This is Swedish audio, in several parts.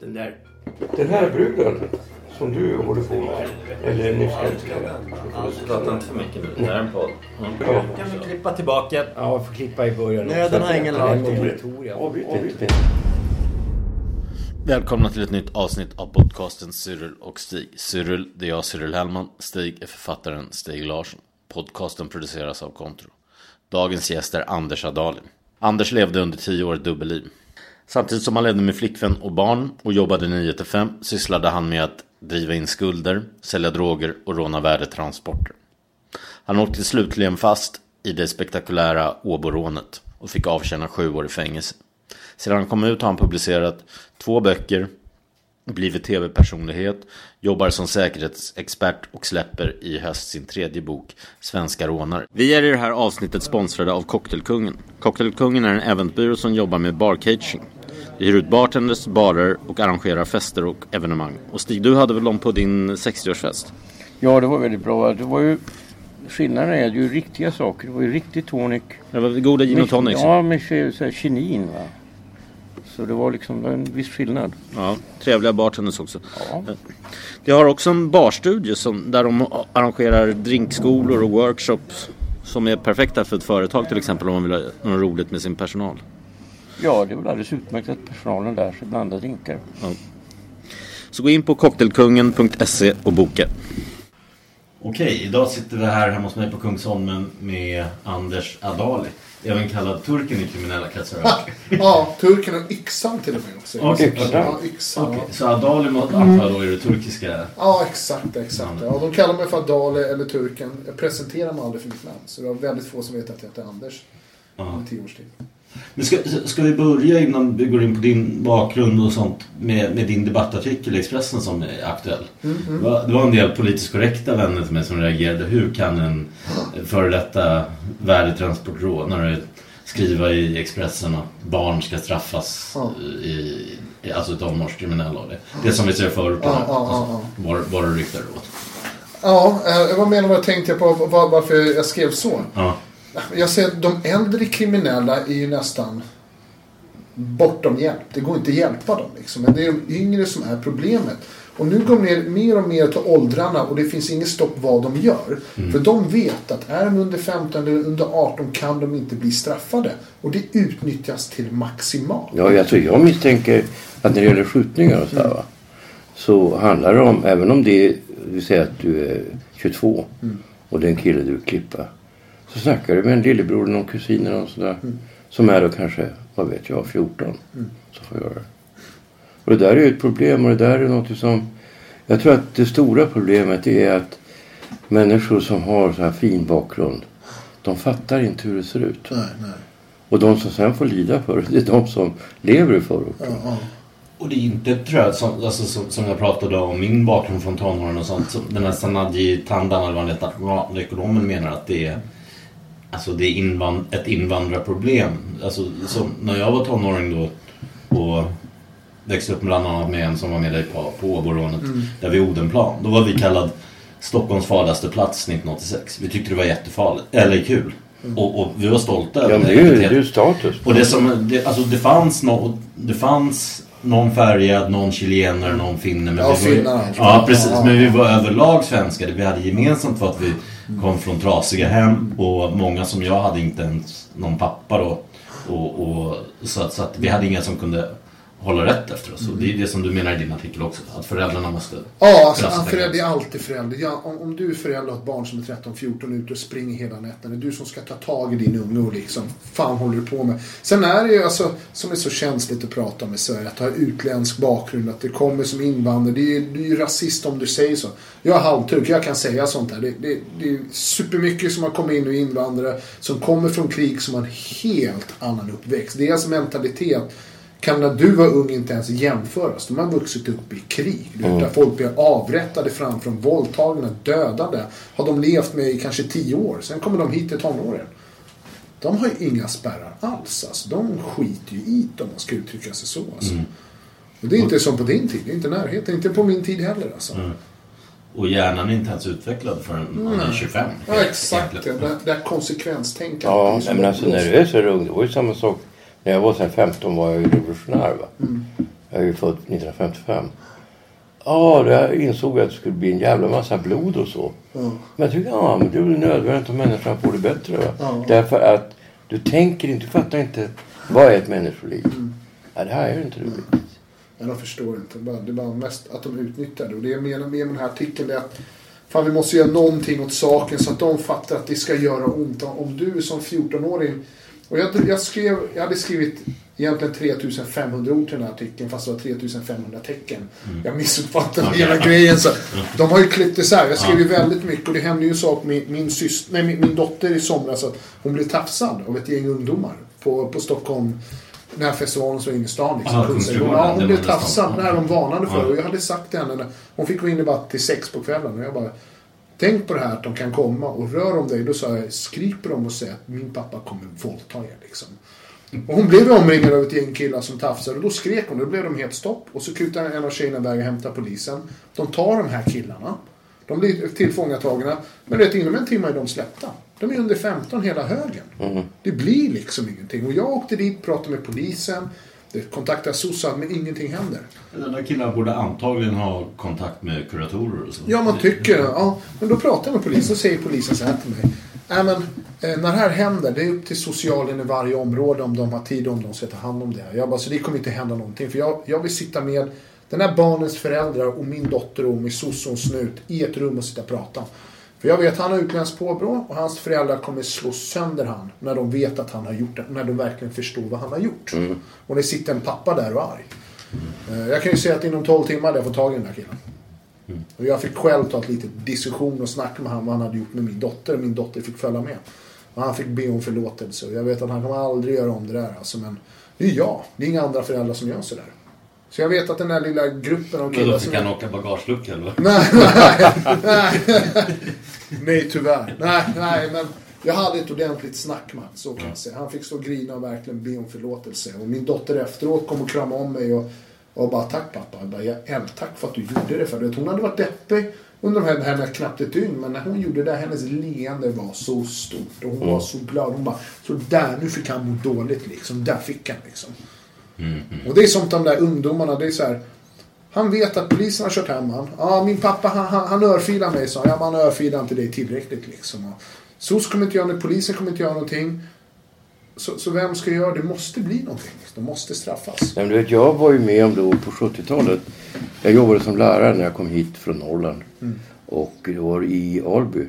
Den där... Den här bruden som du håller på med. Eller nyss älskade. Prata inte för mycket nu. Det här är en podd. Ja. Kan vi klippa tillbaka? Ja, vi får klippa i början. Nöden har ingen. Avbryt inte. Välkomna till ett nytt avsnitt av podcasten Cyril och Stig. Cyril, det är jag Cyril Hellman. Stig är författaren Stig Larsson. Podcasten produceras av Kontro. Dagens gäst är Anders Adalin. Anders levde under tio år dubbelliv. Samtidigt som han levde med flickvän och barn och jobbade 9 till 5 sysslade han med att driva in skulder, sälja droger och råna värdetransporter. Han åkte slutligen fast i det spektakulära Åborånet och fick avtjäna sju år i fängelse. Sedan han kom ut har han publicerat två böcker, blivit tv-personlighet, jobbar som säkerhetsexpert och släpper i höst sin tredje bok, Svenska rånare. Vi är i det här avsnittet sponsrade av Cocktailkungen. Cocktailkungen är en eventbyrå som jobbar med barcaging. De hyr ut bartenders, barer och arrangerar fester och evenemang. Och Stig, du hade väl dem på din 60-årsfest? Ja, det var väldigt bra. Det var ju... Skillnaden är ju riktiga saker. Det var ju riktig tonic. Det var goda gin och tonic. Ja, med kinin va. Så det var liksom en viss skillnad. Ja, trevliga bartenders också. Ja. De har också en barstudie som, där de arrangerar drinkskolor och workshops som är perfekta för ett företag till exempel om man vill ha något roligt med sin personal. Ja, det är väl alldeles utmärkt att personalen lär sig blanda drinkar. Så gå in på cocktailkungen.se och boka. Okej, idag sitter vi här hemma hos mig på Kungsholmen med Anders Adali. Även kallad turken i kriminella kretsar. Ja, turken och yxan till och med också. Okej, Ja, yxan. Okej, så Adali måste antar jag då är det turkiska. Ja, exakt, exakt. Ja, de kallar mig för Adale eller turken. Jag presenterar mig aldrig för mitt namn. Så det var väldigt få som vet att jag heter Anders. Ja. Om tio års tid. Men ska, ska vi börja innan vi går in på din bakgrund och sånt med, med din debattartikel i Expressen som är aktuell? Mm, Det, var, det var en del politiskt korrekta vänner till mig som reagerade. Hur kan en före detta värdetransportrånare skriva i Expressen att barn ska straffas Ja. i, i alltså tonårskriminella och det? Det som vi ser förut. Ja, ja, Var, var det ryktar åt. Ja, eh, vad menar du? Vad tänkte jag på? Var, varför jag skrev så? Ja. Jag ser att de äldre kriminella är ju nästan bortom hjälp. Det går inte att hjälpa dem. Liksom. Men det är de yngre som är problemet. Och nu går de ner mer och mer till åldrarna och det finns inget stopp vad de gör. För de vet att är de under 15 eller under 18 kan de inte bli straffade. Och det utnyttjas till maximalt. Ja, alltså jag misstänker att när det gäller skjutningar och så här, va, så handlar det om, även om det är, vi säger att du är 22 och det är en kille du vill klippa. Så snackar du med en lillebror eller någon kusin eller någon sådär, som är då kanske, vad vet jag, 14. Så får göra det. Och det där är ju ett problem och det där är något som, jag tror att det stora problemet är att människor som har så här fin bakgrund, de fattar inte hur det ser ut. Nej, nej. Och de som sen får lida för det, det är de som lever i förorten. Ja, ja. Och det är inte tror jag, som, alltså, som, som jag pratade om min bakgrund från tonåren och sånt. Som den här Sanadji Tandan eller vad han heter, nationalekonomen menar att det är Alltså det är invand, ett invandrarproblem. Alltså som när jag var tonåring då och växte upp bland annat med en som var med dig på, på Åborånet. Där vid Odenplan. Då var vi kallad Stockholms farligaste plats 1986. Vi tyckte det var jättefarligt. Eller kul. Och, och vi var stolta Ja, men det ju, det är ju status. och det som, det, alltså det fanns no, det fanns någon färgad, någon chilenare, någon finne. Men Ja, vi var, finnar. Ja, precis. Ja, ja. Men vi var överlag svenskar. Det vi hade gemensamt var att vi kom från trasiga hem och många som jag hade inte ens någon pappa då. Och, och, så, att, så att vi hade inga som kunde hålla rätt efter oss. Och det är det som du menar i din artikel också. Att föräldrarna måste... Ja, alltså, han förälder är alltid förälder. Ja, om, om du är förälder och ett barn som är 13-14 ute och springer hela nätterna. Det är du som ska ta tag i din unge och liksom, fan håller du på med? Sen är det ju alltså, som är så känsligt att prata om i Sverige, att ha utländsk bakgrund, att det kommer som invandrare. Det är, du är ju rasist om du säger så. Jag är halvturk, jag kan säga sånt här. Det, det, det är supermycket som har kommit in och invandrare som kommer från krig som har en helt annan uppväxt. Deras mentalitet kan när du var ung inte ens jämföras. De har vuxit upp i krig. Vet, Där folk blir avrättade framför dem, våldtagna, dödade. Har de levt med i kanske tio år. Sen kommer de hit till tonåren. De har ju inga spärrar alls. Alltså. De skiter ju i det om man ska uttrycka sig så. Alltså. Och det är inte som på din tid. Det är inte närheten. Inte på min tid heller. Alltså. Och hjärnan är inte ens utvecklad förrän man är 25. Ja, exakt. Det, det här konsekvenstänkandet. Ja, men alltså när du är så ung, det var ju samma sak. När jag var sen 15 var jag ju revolutionär va. Jag är ju född 1955. Ja, där insåg jag att det skulle bli en jävla massa blod och så. Men jag tycker, ja men det är nödvändigt om människan får det bättre. Ja. Därför att du tänker inte, du fattar inte. Vad är ett människoliv? Ja, det här är ju inte roligt. Men de förstår inte. Det är bara- Det är bara mest att de utnyttjar det. Och det jag menar med den här artikeln är att fan, vi måste göra någonting åt saken så att de fattar att det ska göra ont. Om du som 14-åring... Och jag, jag, skrev, jag hade skrivit egentligen 3500 ord till den här artikeln fast det var 3500 tecken. Jag missuppfattade hela grejen. Så de har ju klippt isär. Jag skrev ju väldigt mycket och det hände ju en sak med min, syster, nej, min, min dotter i somras. Att hon blev tafsad av ett gäng ungdomar på, på Stockholm. Den här festivalen som är inne i stan. Liksom. Aha, Kungsträdgården, ja, hon blev var tafsad. Det här de varnade för. Ja. Och jag hade sagt till henne. när- Hon fick gå in i bara till sex på kvällen. Och jag bara. Tänk på det här att de kan komma och rör om dig. Då sa jag, skrik på dem och säg att min pappa kommer våldta er. Liksom. Och hon blev omringad av ett gäng killar som tafsade. Och då skrek hon. Då blev de helt stopp. Och så kutade en av tjejerna iväg och hämtade polisen. De tar de här killarna. De blir tillfångatagna. Men vet, inom en timme är de släppta. De är under 15 hela högen. Det blir liksom ingenting. Och jag åkte dit, pratade med polisen. Det kontaktade SOSAB, men ingenting händer. Den där killen borde antagligen ha kontakt med kuratorer och så. Ja, man tycker. Ja, men då pratar jag med polisen och säger polisen så här till mig. Nej, men eh, när det här händer, det är upp till socialen i varje område om de har tid och om de ska ta hand om det. Jag bara, så det kommer inte hända någonting. För jag, jag vill sitta med den här barnens föräldrar och min dotter och min sosse och snut i ett rum och sitta och prata. För jag vet han har utländskt påbrå och hans föräldrar kommer slå sönder han när de vet att han har gjort det. När de verkligen förstår vad han har gjort. Och det sitter en pappa där och är arg. Eh, Jag kan ju säga att inom 12 timmar hade jag fått tag i den här killen. Och jag fick själv ta ett litet diskussion och snacka med honom vad han hade gjort med min dotter. Min dotter fick följa med. Och han fick be om förlåtelse. Och jag vet att han kommer aldrig göra om det där. Alltså, men det är jag. Det är inga andra föräldrar som gör sådär. Så jag vet att den här lilla gruppen av Men killar då som... fick han åka bagagelucka eller? Nej, nej, nej. nej, tyvärr. Nej, nej, men jag hade ett ordentligt snack med så kan jag säga. Han fick stå och grina och verkligen be om förlåtelse. Och min dotter efteråt kom och kramade om mig och, och bara tack pappa. Jag bara, "Äl, tack för att du gjorde det. För. Hon hade varit deppig under de här, henne knappt ett dygn. Men när hon gjorde det, hennes leende var så stort. Och hon var så glad. Hon bara, så där, nu fick han må dåligt liksom. Där fick han liksom. Och det är som de där ungdomarna, det är så här. Han vet att polisen har kört hem han. Ja, min pappa han, han, han örfilar mig, sa han. Ja, men han örfilar inte dig tillräckligt liksom. Och SOS kommer inte göra något, polisen kommer inte göra någonting. Så, så vem ska göra det? Måste bli någonting. De måste straffas. Men du vet, jag var ju med om då på 70-talet. Jag jobbade som lärare när jag kom hit från Norrland. Och det var i Alby.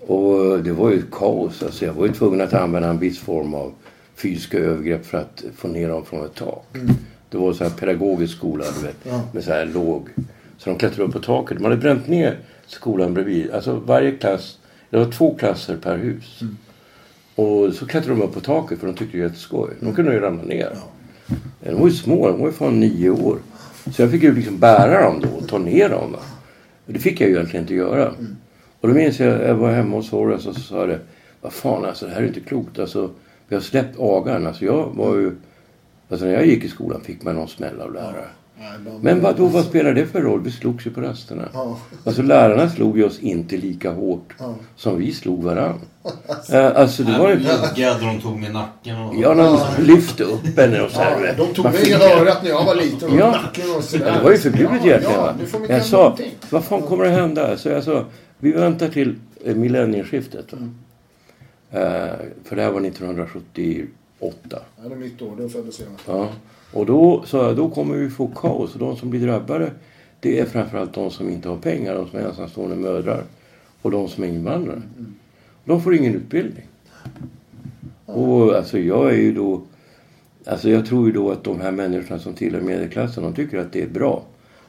Och det var ju kaos. Alltså jag var ju tvungen att använda en viss form av fysiska övergrepp för att få ner dem från ett tak. Det var så här pedagogisk skola, du vet. Ja. Med så här låg. Så de klättrade upp på taket. Man hade bränt ner skolan bredvid. Alltså varje klass. Det var två klasser per hus. Och så klättrade de upp på taket för de tyckte det var jätteskoj. De kunde ju ramla ner. De var ju små, de var ju fan nio år. Så jag fick ju liksom bära dem då och ta ner dem. Och det fick jag ju egentligen inte göra. Och då minns jag, jag var hemma hos Horace och så sa det. Vad fan alltså det här är inte klokt. Alltså, vi har släppt agan. Alltså jag var ju... Alltså när jag gick i skolan fick man någon smäll av lärare. Men vad, då, vad spelar det för roll? Vi slogs ju på rasterna. Alltså lärarna slog ju oss inte lika hårt som vi slog varann. Eh, alltså det var ju... Luggade de tog med nacken och... Ja, de lyfte upp henne och så de tog mig i örat när jag var liten och ja. nacken och så. Det var ju förbjudet egentligen. Jag sa, vad fan kommer att hända? Så jag sa, vi väntar till eh, millennieskiftet. Mm. Eh, för det här var 1970 8. Ja, det är mitt år, då föddes jag. Ja. Och då sa jag, då kommer vi få kaos. Och de som blir drabbade, det är framförallt de som inte har pengar, de som är ensamstående mödrar och de som är invandrare. Mm. De får ingen utbildning. Mm. Och alltså jag är ju då, alltså jag tror ju då att de här människorna som tillhör medelklassen, de tycker att det är bra.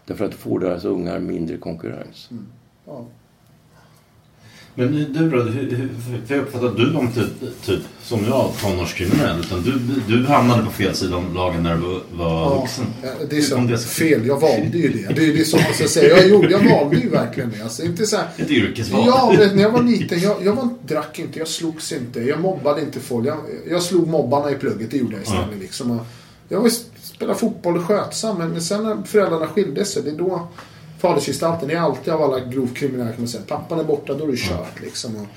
Därför att det får deras ungar mindre konkurrens. Mm. Ja. Men du då, hur, för jag uppfattar att du var inte typ som jag tonårskriminell utan du, du hamnade på fel sida om lagen när du var, vuxen. ja, det är så det fel. Jag valde ju det. Det är det som ska säga. Jag, gjorde, jag valde ju verkligen det. Alltså, inte så här, Ett yrkesval. Ja, när jag var liten, jag, jag var, drack inte, jag slogs inte, jag mobbade inte folk. Jag, jag slog mobbarna i plugget, det gjorde jag istället. Liksom. Och jag var, spelade fotboll och skötsam, men sen när föräldrarna skilde sig, det är då fadersgestalten är alltid av alla grovt kriminella kan man säga. Pappan är borta, då är det kört liksom. Och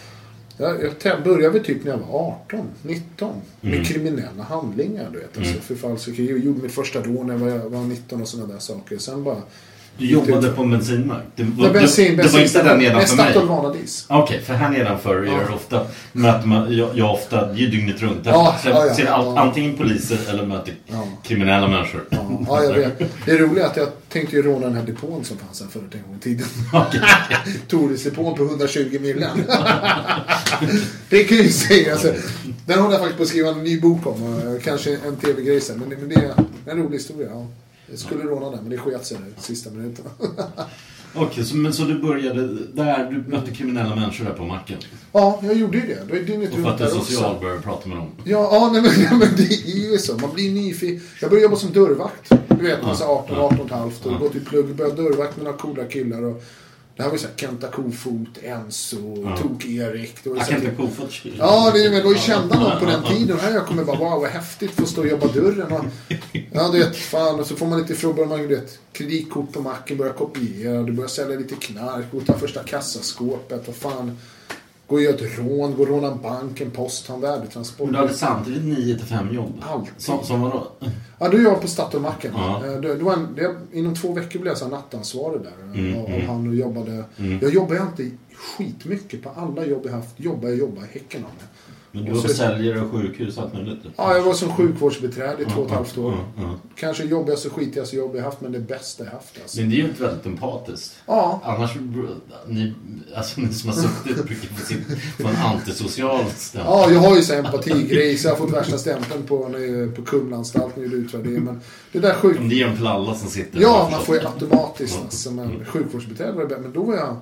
jag, jag började typ när jag var 18, 19. Med kriminella handlingar, du vet. Alltså, förfalskning. Jag gjorde mitt första rån när jag var, var 19 och sådana där saker. Sen bara... Du jobbade på en bensinmack. Det var, Ja, bensin, det, det var inte där nedanför mig. Statoil Vanadis. Okej, för här nedanför gör jag ofta, möter man, jag, jag ofta, det är ju dygnet runt. Ja, så jag ja, ja, ser all, ja. antingen poliser eller möter Ja. kriminella människor. Ja, ja, jag vet. Det är att jag tänkte ju råna den här depån som fanns här förut en gång i tiden. Torisdepån på 120 millen. det kan jag ju säga. Alltså, den håller jag faktiskt på att skriva en ny bok om. Kanske en tv-grej sen. Men det är en rolig historia. Ja. Jag skulle råna den, men det sket sig där sista minuten. Okej, så, men, så du började där, du mötte kriminella människor där på macken? ja, jag gjorde ju det. Då är dygnet Och för att runt du är social började prata med dem? Ja, ja nej, men, nej, men det är ju så. Man blir nyfiken. Jag började jobba som dörrvakt. Du vet, man är så 18, 18 och ett halvt och gått i plugg. Började dörrvakt med några coola killar. Och det här var ju såhär Kenta Kofot, Enzo, Ja. Tok-Erik. Kan här- inte kofot Ja, det, men var ju kända någon på den tiden. Här jag kommer bara, wow vad häftigt att få stå och jobba dörren. Och, ja, du vet, fan. Och så får man lite frågor, börjar man du vet, kreditkort på macken, börjar kopiera. Du börjar sälja lite knark, och ta första kassaskåpet. Och fan, gå och göra ett rån, gå och råna en bank, en post, ha en värdetransport. Men du hade samtidigt 9 till 5 jobb? Alltid. Som, som vadå? Ja, då är jag på Statoilmacken. Ja. Eh, Det, det var en, det, inom två veckor blev jag så här nattansvarig där. Mm, av, mm. han och jobbade. Jag jobbade alltid skitmycket på alla jobb jag haft. Jobbar jag jobbar häcken av mig. Men du var så- försäljare och sjukhus allt möjligt? Ja, jag var som sjukvårdsbiträde i två och ett halvt år. Ja. Kanske jobbigaste och skitigaste jobb jag haft, men det bästa jag haft. Alltså. Men det är ju inte väldigt empatiskt. Ja, Annars, ni, alltså ni som har suttit brukar få, sin, få en antisocial stämpel. ja, jag har ju så här empatigrej, så jag har fått värsta stämpeln på, när är på Kumlaanstalten och utvärdering. Men det där sjuk... Det är en för alla som sitter Ja, man får ju automatiskt alltså, men sjukvårdsbiträde var det. Men då var jag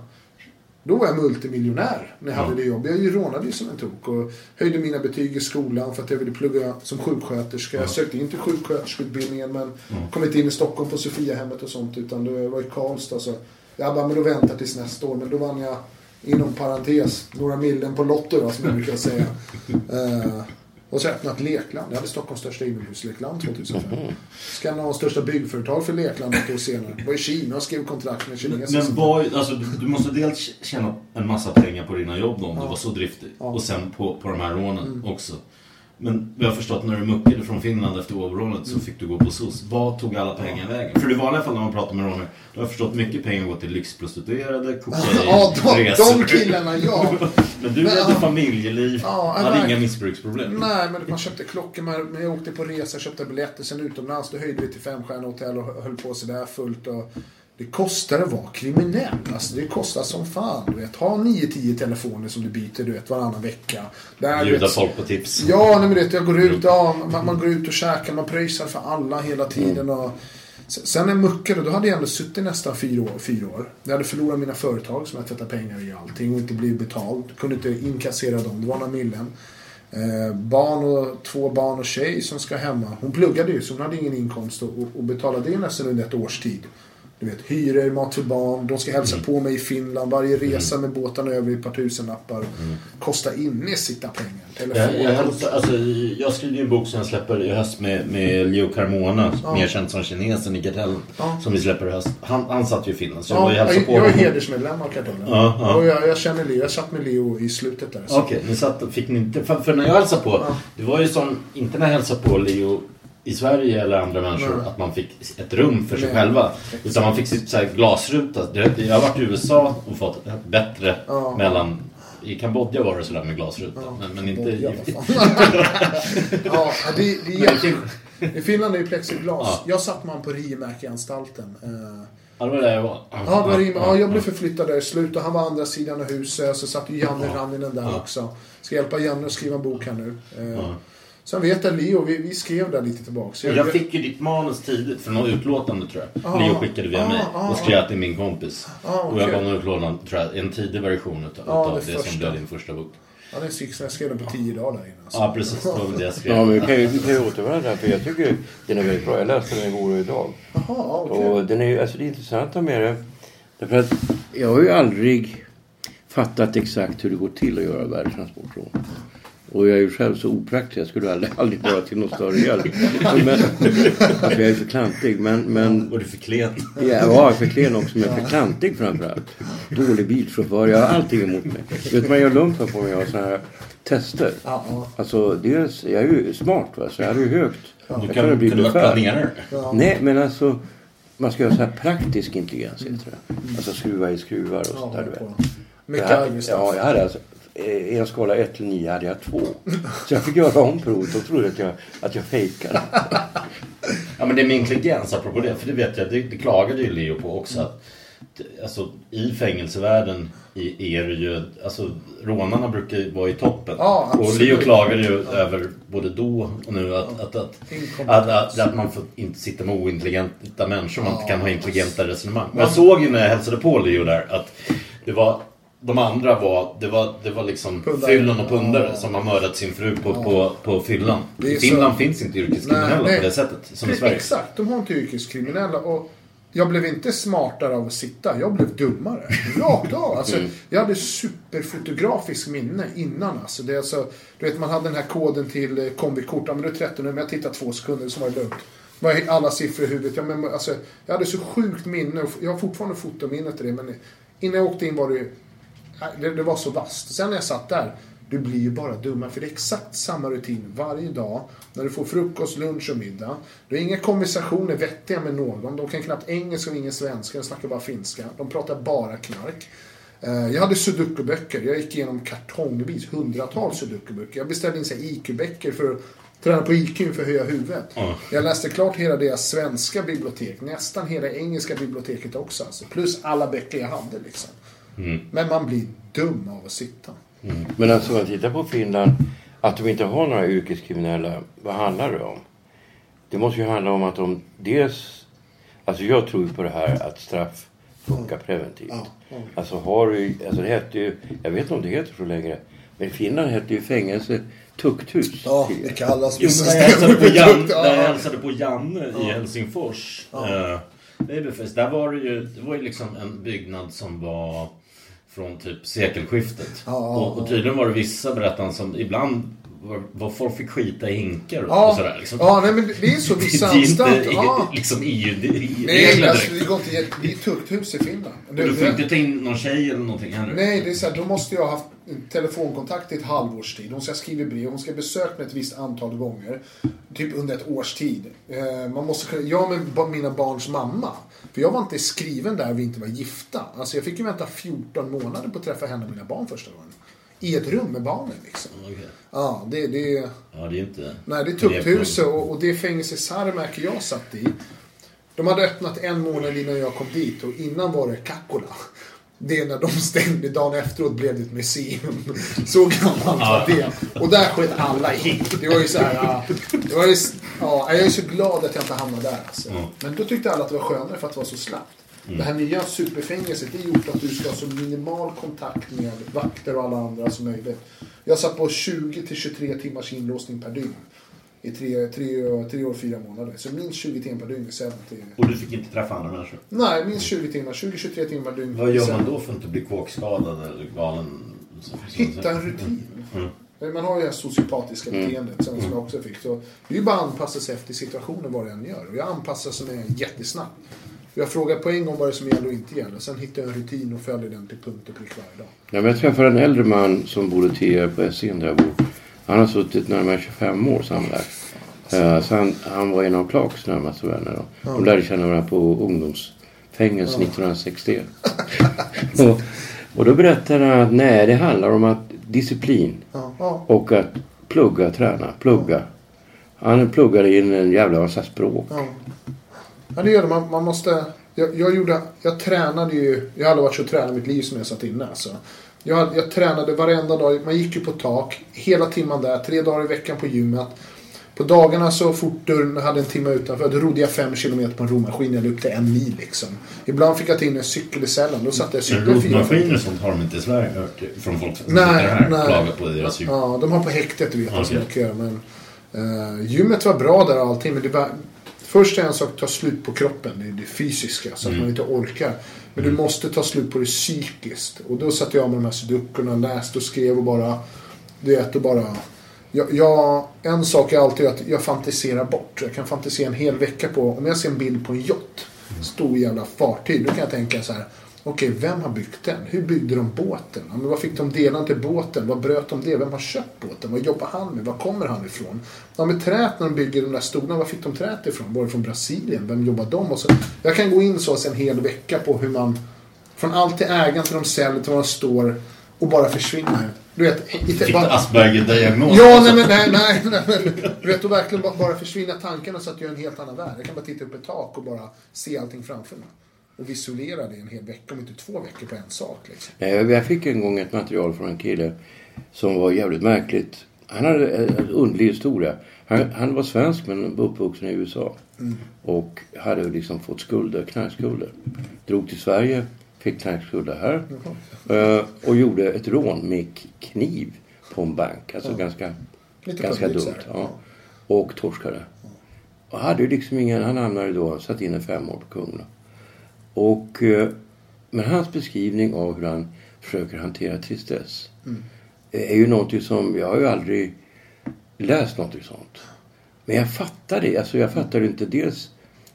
då var jag multimiljonär när jag hade Ja. det jobbet. Jag rånade ju som en tok och höjde mina betyg i skolan för att jag ville plugga som sjuksköterska. Jag sökte inte sjuksköterskeutbildningen men kom inte in i Stockholm på Sofiahemmet och sånt utan det var i Karlstad. Så jag bara, men då väntar tills nästa år. Men då vann jag inom parentes några millen på Lotto då, som jag brukar säga. Eh, och så öppnat lekland. Jag hade Stockholms största inomhuslekland 2005. Skandinavens största byggföretag för lekland ett år senare. Var i Kina och skrev kontrakt med kineser. Men vad, alltså, du, måste dels tjäna en massa pengar på dina jobb då, om du var så driftig. Ja. Mm. Och sen på, på de här rånen också. Men vi har förstått när du muckade från Finland efter OV-rånet så fick du gå på SOS. Vad tog alla pengar vägen? För i vanliga fall när man pratar med rånare, då har jag förstått mycket pengar går till lyxprostituerade, kokain, Ja, de, resor. de killarna, ja. Men du Men, hade ja. familjeliv, Ja, hade verkligen. inga missbruksproblem. Nej, men man köpte klockor. Men jag åkte på resa, köpte biljetter. Sen utomlands, då höjde vi till femstjärniga hotell och höll på sådär fullt. Och det kostar att vara kriminell. Alltså, det kostar som fan. Du vet. Ha 9-10 telefoner som du byter du vet, varannan vecka. Där, Bjuda folk på tips. Ja, nej, men vet, jag går ut, ja, man, man går ut och käkar, man pröjsar för alla hela tiden. Och, sen när jag muckade, då hade jag ändå suttit nästan fyra år. Fyra år. Jag hade förlorat mina företag som jag tvättade pengar i allting och inte blivit betald. Kunde inte inkassera dem, det var några millen. Eh, barn och två barn och tjej som ska hemma. Hon pluggade ju så hon hade ingen inkomst och, och, och betalade det nästan under ett års tid. Du vet, hyror, mat för barn, de ska hälsa på mig i Finland. Varje resa med båtarna över i ett par tusenlappar. Kostar inne sitta pengar. Telefon. Jag, jag, hälsar- alltså, jag skriver ju en bok som jag släpper i höst med, med Leo Carmona, mer känd som kinesen i Kartellen. Ja. Som vi släpper i höst. Han, han satt ju i Finland, så jag Ja, var ju jag, hälsade på jag är hedersmedlem av Kartellen. Ja, ja. Och jag, jag känner Leo. Jag satt med Leo i slutet där. Okej, ni satt, fick ni inte... För, för när jag hälsade på, det var ju som, inte när jag hälsade på Leo i Sverige eller andra människor, Nej. att man fick ett rum för sig Nej. själva. Utan man fick sitt så här glasruta. Jag har varit i USA och fått ett bättre Ja. mellan I Kambodja var det sådär med glasruta. men, men inte i... ja, det, det är. I Finland är ju plexiglas. Ja. Jag satt man på Rimärkeanstalten. Eh, Ja, det var där jag var. Ja, var ja, jag blev förflyttad där i slutet. Han var andra sidan av huset. Så satt ju Janne Ranninen där också. Ska hjälpa Janne att skriva en bok här nu. Sen vet jag Leo, vi, vi skrev där lite tillbaks. Jag fick ju ditt manus tidigt för något utlåtande tror jag. Ah, Leo skickade via ah, mig ah, och skrev till min kompis. Ah, Och jag gav något utlåtande, tror jag, en tidig version utav, Ja, utav det det, som blev din första bok. Ja, den fick, jag skrev den på tio dagar där innan. så. Ja, precis. Det var det jag skrev. Ja, men vi kan ju, vi kan ju återvända där för jag tycker den är väldigt bra. Jag läste den igår och idag. Jaha, okej. Och den är ju, alltså det intressanta med det. Därför att jag har ju aldrig fattat exakt hur det går till att göra världstransportrån. Och jag är ju själv så opraktisk. Jag skulle aldrig, aldrig vara till någon större hjälp. Men, alltså jag är för klantig. Men, men Och du fick klen. Ja, jag är för klen också, men för klantig framförallt. Dålig bilchaufför, jag har allting emot mig. Vet du vad jag gör lumpen på när jag har sådana här tester? Alltså, dels, jag är ju smart va, så jag hade ju högt. Du Jag kan, bli kunde vara planerare. Nej, men alltså, man ska göra så här praktisk intelligens heter det. Alltså skruva i skruvar och sånt där, du vet. Jag Mycket hade, arg ja, jag hade alltså, i en skala 1 till 9 hade jag 2. Så jag fick göra om provet. De trodde att jag, att jag fejkade. Ja men det med intelligens apropå det. För det vet jag, det, det klagade ju Leo på också. Att, alltså, I fängelsevärlden i, är det ju, alltså rånarna brukar ju vara i toppen. Ja, och. Leo klagade ju över både då och nu att, att, att, att, att, att man får inte sitta med ointelligenta människor. Man inte kan ha intelligenta resonemang. Men jag såg ju när jag hälsade på Leo där att det var de andra var, det var, det var liksom Pundare. fyllon och pundare Ja. som har mördat sin fru på, på, på fyllan. I Finland så- finns inte yrkeskriminella Nej, nej. på det sättet som i Sverige. Exakt, de har inte yrkeskriminella. Och jag blev inte smartare av att sitta, jag blev dummare. Rakt av. Alltså, Jag hade superfotografiskt minne innan. Alltså, det är alltså, du vet, man hade den här koden till eh, kombikort. Ja, men det är 13 nummer, jag tittade två sekunder så var det lugnt. Var alla siffror i huvudet. Ja, men, alltså, jag hade så sjukt minne. och Jag har fortfarande fotominne till det. Men innan jag åkte in var det ju... Det, det var så vasst. Sen när jag satt där, du blir ju bara dummare. För det är exakt samma rutin varje dag. När du får frukost, lunch och middag. Du har inga konversationer vettiga med någon. De kan knappt engelska och ingen svenska. De snackar bara finska. De pratar bara knark. Eh, Jag hade sudoku-böcker. Jag gick igenom kartongvis, hundratals sudoku-böcker. Jag beställde in IQ-böcker för att träna på IQ för att höja huvudet. Jag läste klart hela deras svenska bibliotek. Nästan hela engelska biblioteket också. Alltså. Plus alla böcker jag hade liksom. Men man blir dum av att sitta. Men alltså om man tittar på Finland, att de inte har några yrkeskriminella, vad handlar det om? Det måste ju handla om att de dels, alltså jag tror ju på det här att straff funkar preventivt. Ja, ja. Alltså har du, alltså det heter ju, jag vet inte om det heter så längre, men i Finland hette det ju fängelse tukthus. tidigare. kallas Jo, när jag hälsade på, Jan, Ja. när jag hälsade på Janne i Helsingfors. Eh, Babyface, där var det ju, det var ju liksom en byggnad som var från typ sekelskiftet. Ja, och, och tydligen var det vissa berättande som ibland var folk fick skita i hinkar och, Ja, och sådär. Liksom. ja nej, men det är så vissa det är inte anstalter. Ja. liksom EU-regler Nej, alltså, det går inte. Det är tukthus i Finland. Det- du får inte ta in någon tjej eller någonting heller. Nej, det är så här, då måste jag ha haft telefonkontakt i ett halvårs tid. Hon ska skriva brev, hon ska besöka mig ett visst antal gånger. Typ under ett års tid. Eh, man måste, kunna- jag med mina barns mamma. För jag var inte skriven där vi inte var gifta. Alltså jag fick ju vänta 14 månader på att träffa henne och mina barn första gången. I ett rum med barnen liksom. Okej. Ja, det, det, Ja, det är inte... nej, det är tukthuset och, och det fängelse Sarmäki jag satt i. De hade öppnat en månad innan jag kom dit och innan var det Kakkola. Det är när de stängde, dagen efteråt blev det ett museum. Så gammalt var det. Och där sket alla i. Det var ju så här, det var ju, ja, jag är så glad att jag inte hamnade där alltså. Men då tyckte alla att det var skönare för att det var så slappt. Det här nya superfängelset, det är gjort att du ska ha så minimal kontakt med vakter och alla andra som möjligt. Jag satt på 20 till 23 timmars inlåsning per dygn. I tre, tre, tre år, fyra månader. Så minst 20 timmar per dygn. Sen till, Och du fick inte träffa andra människor. nej, minst 20 timmar. 20-23 timmar per dygn. Vad gör Sen- man då för att inte bli kåkskadad eller galen? Hitta en rutin. Man har ju det här sociopatiska beteendet sen som jag också fick. Så det är ju bara att anpassa sig efter situationen vad det än gör. Och jag anpassar mig jättesnabbt. Jag frågar på en gång vad det är som gäller och inte gäller. Sen hittar jag en rutin och följer den till punkt och prick varje dag. Ja, men jag träffade en äldre man som bodde tidigare på Essingen där jag bor. Han har suttit närmare 25 år sammanlagt. Eh, Så han, han var en av Clarks närmaste vänner. Då. De lärde känna varandra på ungdomsfängelse 1961. och, Och då berättade han att nej, det handlar om att disciplin Ja, ja. och att plugga, träna, plugga. Han pluggade in en jävla massa språk. Ja. det gör det. Man, man måste... Jag, jag, gjorde, jag tränade ju... Jag har aldrig varit så tränad i mitt liv som jag satt inne. Alltså. Jag, jag tränade varenda dag. Man gick ju på tak. Hela timman där. Tre dagar i veckan på gymmet. På dagarna så fort dörren hade en timme utanför. Då rodde jag fem kilometer på en romaskin. Jag upp en mil liksom. Ibland fick jag ta in en cykel i cellen. Då satt jag cyklade fyra, rotmaskiner och sånt har de inte i Sverige hört från folk som Nej, sitter här nej. klagar på deras cykel. Ja, de har på häktet du vet okay. som Okej. åker. Men, uh, gymmet var bra där och allting. Men det var, först är en sak att ta slut på kroppen. Det är det fysiska. Så att man inte orkar. Men du måste ta slut på det psykiskt. Och då satt jag med de här sudokurna, läste och skrev och bara... Du vet, och bara... Jag, jag, en sak är alltid att jag fantiserar bort. Jag kan fantisera en hel vecka på... Om jag ser en bild på en yacht. Stor jävla fartyg. Då kan jag tänka så här. Okej, vem har byggt den? Hur byggde de båten? Ja, men vad fick de delarna till båten? Vad bröt de det? Vem har köpt båten? Vad jobbar han med? Var kommer han ifrån? Ja, med trät när de bygger de där stolarna, var fick de trät ifrån? Var det från Brasilien? Vem jobbar de? Och så, jag kan gå in så en hel vecka på hur man... Från allt till ägaren till de säljer till var de står och bara försvinner. Du vet, Fick bara, Asperger-diagnos? Ja, nej men nej, nej, nej men, Du vet, och verkligen bara, bara försvinna tankarna så att jag är en helt annan värld. Jag kan bara titta upp ett tak och bara se allting framför mig. Och visualisera det en hel vecka, om inte två veckor på en sak. Liksom. Nej, Jag fick en gång ett material från en kille som var jävligt märkligt. Han hade en underlig historia. Han, han var svensk men uppvuxen i USA. Och hade liksom fått skulder, knarkskulder. Drog till Sverige, fick knarkskulder här. Eh, och gjorde ett rån med kniv på en bank. Alltså ganska, Lite ganska så dumt. Ja. Och torskade. Och hade liksom ingen, han hamnade då, satt inne fem år på Kumla. Och, eh, men hans beskrivning av hur han försöker hantera tristess är ju någonting som, jag har ju aldrig läst någonting sånt. Men jag fattar det. Alltså jag fattar inte dels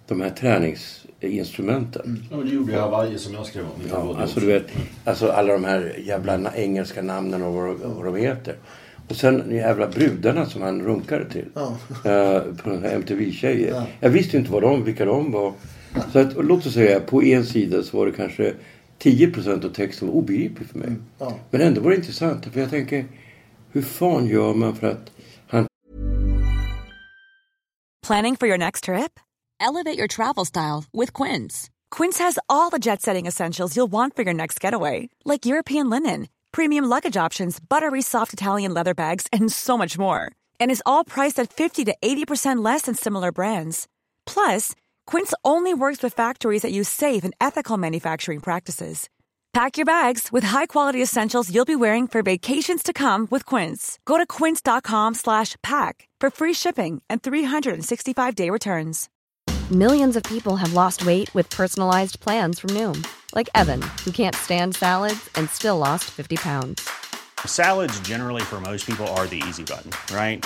de här träningsinstrumenten. Ja, men det gjorde ju Hawaii som jag skrev om. Ja, alltså du vet, alltså alla de här jävla engelska namnen och vad, de- vad de heter. Och sen de jävla brudarna som han runkade till. Ja. Eh, på den här MTV-tjejer. Ja. Jag visste inte vad de, vilka de var. Så att, och låt oss säga, på en sida så var det kanske 10% av texten var obegriplig för mig. Mm, ja. Men ändå var det intressant. För jag tänker, hur fan gör man för att han Planning for your next trip? Elevate your travel style with Quince. Quince has all the jet setting essentials you'll want for your next getaway, like European linen, premium luggage options, buttery soft Italian leather bags, and so much more. And is all priced at 50 to 80% less than similar brands. Plus, Quince only works with factories that use safe and ethical manufacturing practices. Pack your bags with high-quality essentials you'll be wearing for vacations to come with Quince. Go to quince.com slash pack for free shipping and 365-day returns. Millions of people have lost weight with personalized plans from Noom, like Evan, who can't stand salads and still lost 50 pounds. Salads, generally, for most people, are the easy button, right?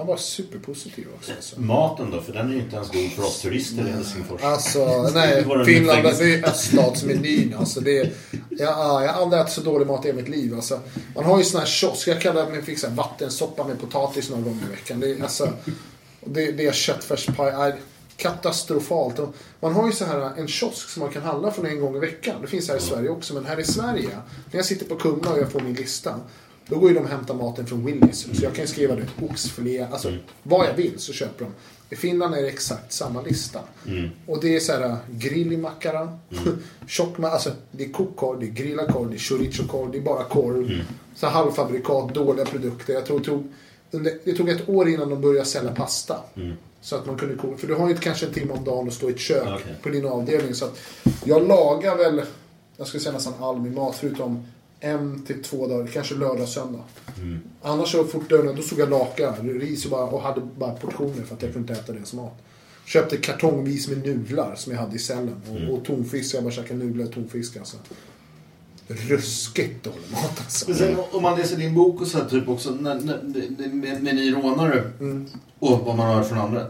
Han var superpositiv också. Alltså. Maten då? För den är ju inte ens god för oss turister i Helsingfors. Alltså, nej. Finland, är öststatsmenyn. Alltså, det är, jag, ja, jag har aldrig ätit så dålig mat i hela mitt liv. Alltså, man har ju sån här kiosk. Jag kallar mig fick vattensoppa med potatis några gånger i veckan. Det är, alltså, det, det är köttfärspaj. är Katastrofalt. Och Man har ju så här en kiosk som man kan handla från en gång i veckan. Det finns här i Sverige också. Men här i Sverige, när jag sitter på Kumla och jag får min lista. Då går ju de och hämtar maten från Willys. Så jag kan ju skriva det, oxfilé, alltså vad jag vill så köper de. I Finland är det exakt samma lista. Och det är så här grill i mackara, tjock alltså det är kokkorv, det är grillad korv, det är chorizo-korv, det är bara korv. Så här halvfabrikat, dåliga produkter. Jag tror det tog, under, det tog ett år innan de började sälja pasta. Så att man kunde koka. För du har ju kanske en timme om dagen att stå i ett kök Okej. på din avdelning. Så att jag lagar väl, jag skulle säga nästan all min mat förutom en till två dagar, kanske lördag söndag. Annars så fort dörren, då såg jag laka ris och, bara, och hade bara portioner för att jag kunde inte äta det som mat. Köpte kartongvis med nudlar som jag hade i cellen. Och, och tonfisk, jag bara käkade nudlar och tonfisk alltså. ruskigt dålig mat alltså. Men sen, om man läser din bok och så här, typ också, när, när, med, med ni rånare och vad man hör från andra.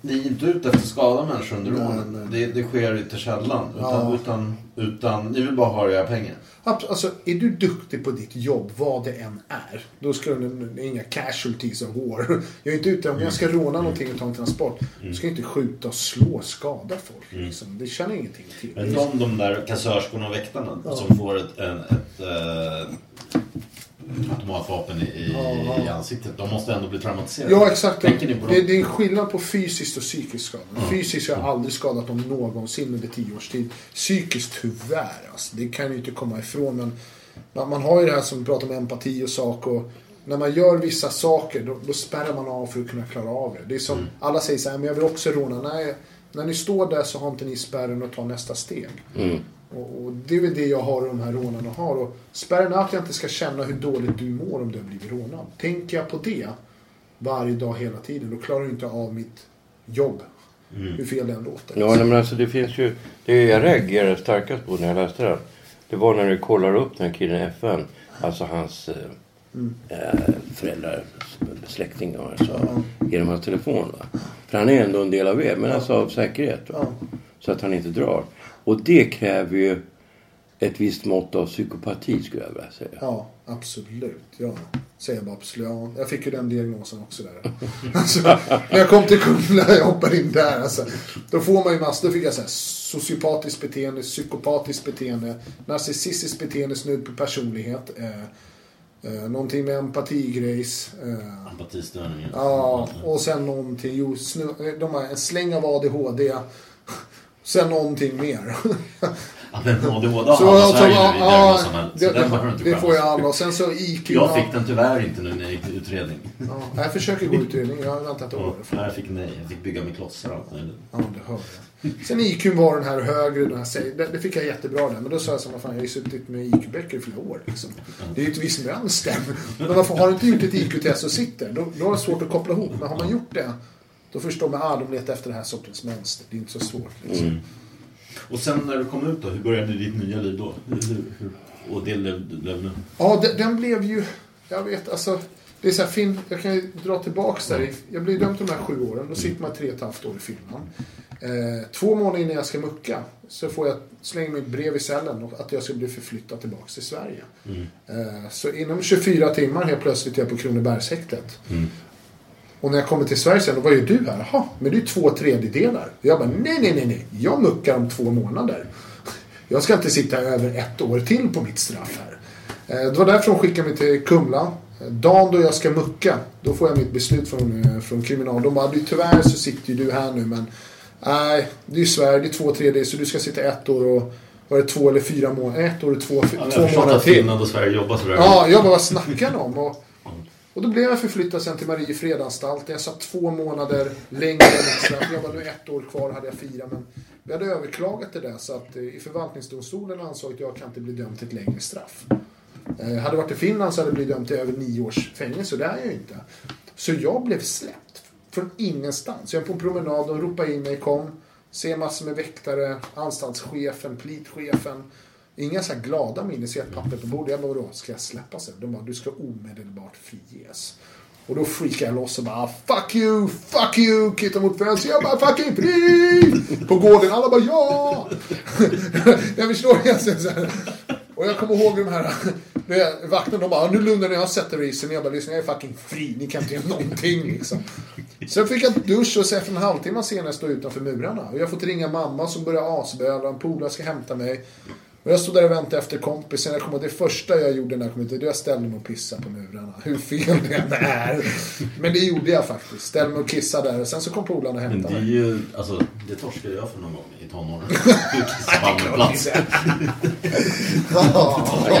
Ni är inte ute efter att skada människor under nej. Det, det sker ytterst sällan. Utan, Ja. utan, utan, ni vill bara ha era pengar. Alltså, är du duktig på ditt jobb, vad det än är, då ska du inga casualties of war. Jag är inte ute, om jag ska råna någonting och ta en transport, då ska jag inte skjuta och slå skada folk. Liksom. Det känner ingenting till. Men de, de där kassörskorna och väktarna som får ett, en, ett eh, automatvapen i, i, i ansiktet. De måste ändå bli traumatiserade. Ja, exakt. Tänker ni på Det, dem? det är en skillnad på fysiskt och psykiskt skada. Fysiskt har jag aldrig skadat dem någonsin under tio års tid. Psykiskt tyvärr, alltså, det kan ju inte komma ifrån. Men man, man har ju det här som vi pratar om empati och sak. Och när man gör vissa saker, då, då spärrar man av för att kunna klara av det. Det är som, alla säger så här, men jag vill också råna. Nej, när ni står där så har inte ni spärren att ta nästa steg. Och, och det är väl det jag har och de här rånarna har. Och spärren är att jag inte ska känna hur dåligt du mår om du har blivit rånad. Tänker jag på det varje dag hela tiden, då klarar jag inte av mitt jobb. Hur fel det än låter. Ja, men alltså det finns ju... Det jag reagerade starkast på när jag läste den. Det var när du kollar upp den här killen i FN. Alltså hans eh, eh, föräldrar, släktingar alltså, genom hans telefon. Va? För han är ändå en del av er, men alltså av säkerhet. Va? Så att han inte drar. Och det kräver ju ett visst mått av psykopati skulle jag vilja säga. Ja, absolut. Ja. Säger jag bara absolut. Ja, jag fick ju den diagnosen också där. alltså, när jag kom till Kumla, jag hoppade in där. Alltså, då får man ju massor. Då fick jag så här, sociopatiskt beteende, psykopatiskt beteende, narcissistiskt beteende, snudd på personlighet. Eh, eh, någonting med empatigrejs. Eh, Empatistörningen. Ja, och sen någonting. Jo, snu, de har en släng av ADHD. Sen någonting mer. Ja, men ADHD Så, alla Sverige ja, i ja, det, det, det skämmas får jag alla. Sen så IQ. Jag fick den tyvärr inte nu när jag gick till utredning. Ja, jag försöker gå utredning. Jag har väntat ett Ja, år. jag fick nej. Jag fick bygga med klossar och allt möjligt. Ja, det hör jag. Sen IQ var den här högre. Den här, det, det fick jag jättebra där. Men då sa jag så här, fan jag har ju suttit med IQ-böcker i flera år. Liksom. Det är ju ett visst mönster. Men varför har du inte gjort ett IQ-test och sitter, då, då är det svårt att koppla ihop. Men har man gjort det, då förstår man att ah, de letar efter den här sortens mönster. Det är inte så svårt. Liksom. Och sen när du kom ut då, hur började ditt nya liv då? Hur, hur, hur, och det blev, nu? Ja, de- den blev ju... Jag vet, alltså... Det är så här, fin, jag kan ju dra tillbaks där. Jag blev dömd till de här sju åren. Då sitter man tre och ett halvt år i Finland. Eh, två månader innan jag ska mucka så får jag slänga mig ett brev i cellen att jag ska bli förflyttad tillbaks till Sverige. Eh, så inom 24 timmar helt plötsligt är jag på Kronobergshäktet. Och när jag kommer till Sverige sen, var ju du här. Jaha, men det är två tredjedelar. Jag bara, nej, nej, nej, nej. Jag muckar om två månader. Jag ska inte sitta över ett år till på mitt straff här. Eh, Det var därför de skickade mig till Kumla. Eh, Dagen då jag ska mucka, då får jag mitt beslut från, eh, från kriminal. De bara, "Du, tyvärr så sitter ju du här nu men nej, det är ju Sverige, det är två tredjedelar så du ska sitta ett år och var det två eller fyra månader? Ett år och två, Ja, två jag förstår månader att till. Finland och Sverige jobbar sådär. Ja, jag bara, vad snackar ni om? Och, och då blev jag förflyttad sen till Mariefredanstalten. Jag satt två månader längre än straff. Jag var nu ett år kvar, hade jag fyra. Men vi hade överklagat det där så att eh, i förvaltningsdomstolen ansåg att jag kan inte bli dömd till ett längre straff. Eh, hade jag varit i Finland så hade jag blivit dömd till över nio års fängelse och det är jag ju inte. Så jag blev släppt från ingenstans. Jag är på en promenad och ropade in mig, kom. Ser massor med väktare, anstaltschefen, plitchefen. Inga så här glada minnen, ser ett papper på bordet. Jag bara, vadå, ska jag släppas? De bara, du ska omedelbart friges. Och då freakar jag loss och bara, fuck you, fuck you, kittar mot fönstret. Jag bara, fucking fri! På gården, alla bara, ja! jag förstår egentligen så här. Och jag kommer ihåg de här vakterna, de bara, nu lugnar ni, jag har sett er isen. Jag bara, lyssna, jag är fucking fri, ni kan inte göra någonting liksom. Sen fick jag dusch och så efter en halvtimme senare stå jag utanför murarna. Och jag har fått ringa mamma som börjar asböla, en polare ska hämta mig. Och jag stod där och väntade efter kompisen. Jag kommer det första jag gjorde när jag kom ut, det var att jag ställde mig och pissade på murarna. Hur fel det än är. Men det gjorde jag faktiskt. Ställde mig och kissade där. Och sen så kom polaren och Men hämtade det är mig. ju, alltså, det torskade jag för någon gång i tonåren. Kissar plats.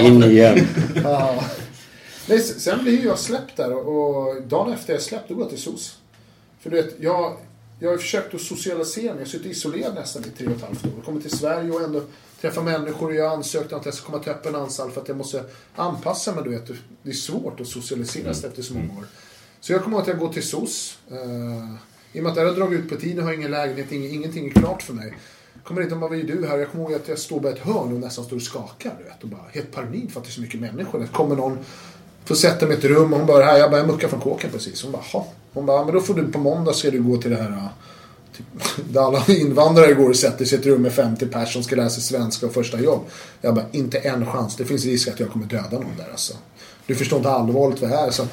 In igen. Ja. Nej, sen blir jag släppt där och, dagen efter jag släppt, då går jag till SOS. För du vet, jag, jag har försökt att socialisera mig. Jag har suttit isolerad nästan i tre och ett halvt år. Kommit till Sverige och ändå träffa människor. Jag har ansökt om att jag ska komma till öppen anstalt för att jag måste anpassa mig. Du vet. Det är svårt att socialisera sig efter så många år. Så jag kommer ihåg att jag går till SOS. Uh, I och med att det har dragit ut på tiden, har jag ingen lägenhet, ing- ingenting är klart för mig. Kommer inte vad är du här? Jag kommer ihåg att jag står på ett hörn och nästan står och skakar. Du vet, och bara helt paranoid för att det är så mycket människor. Det kommer någon, får sätta mig i ett rum och hon bara, här, jag bara, jag muckar från kåken precis. Hon bara, jaha. Hon bara, men då får du på måndag ska du gå till det här Typ, där alla invandrare går och sätter sig i ett rum med 50 personer som ska lära sig svenska och första jobb. Jag bara, inte en chans. Det finns risk att jag kommer döda någon där alltså. Du förstår inte allvarligt vad det är. Så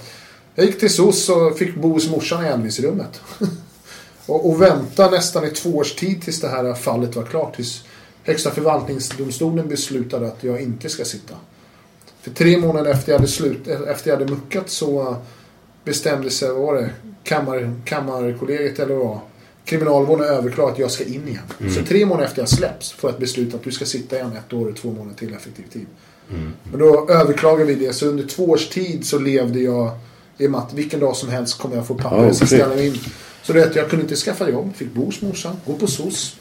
jag gick till SOS och fick bo hos morsan i Elvis-rummet. och, och vänta nästan i två års tid tills det här fallet var klart. Tills Högsta förvaltningsdomstolen beslutade att jag inte ska sitta. För tre månader efter jag hade, slut, efter jag hade muckat så bestämde sig, vad var det, Kammar, Kammarkollegiet eller vad Kriminalvården överklagat att jag ska in igen. Mm. Så tre månader efter jag släpps får jag ett beslut att du ska sitta igen ett år och två månader till effektiv tid. Mm. Men då överklagade vi det. Så under två års tid så levde jag i att vilken dag som helst kommer jag få papper. Okej. ställa mig in. Så det att jag kunde inte skaffa jobb. Fick bo hos morsan. Gå på SOS.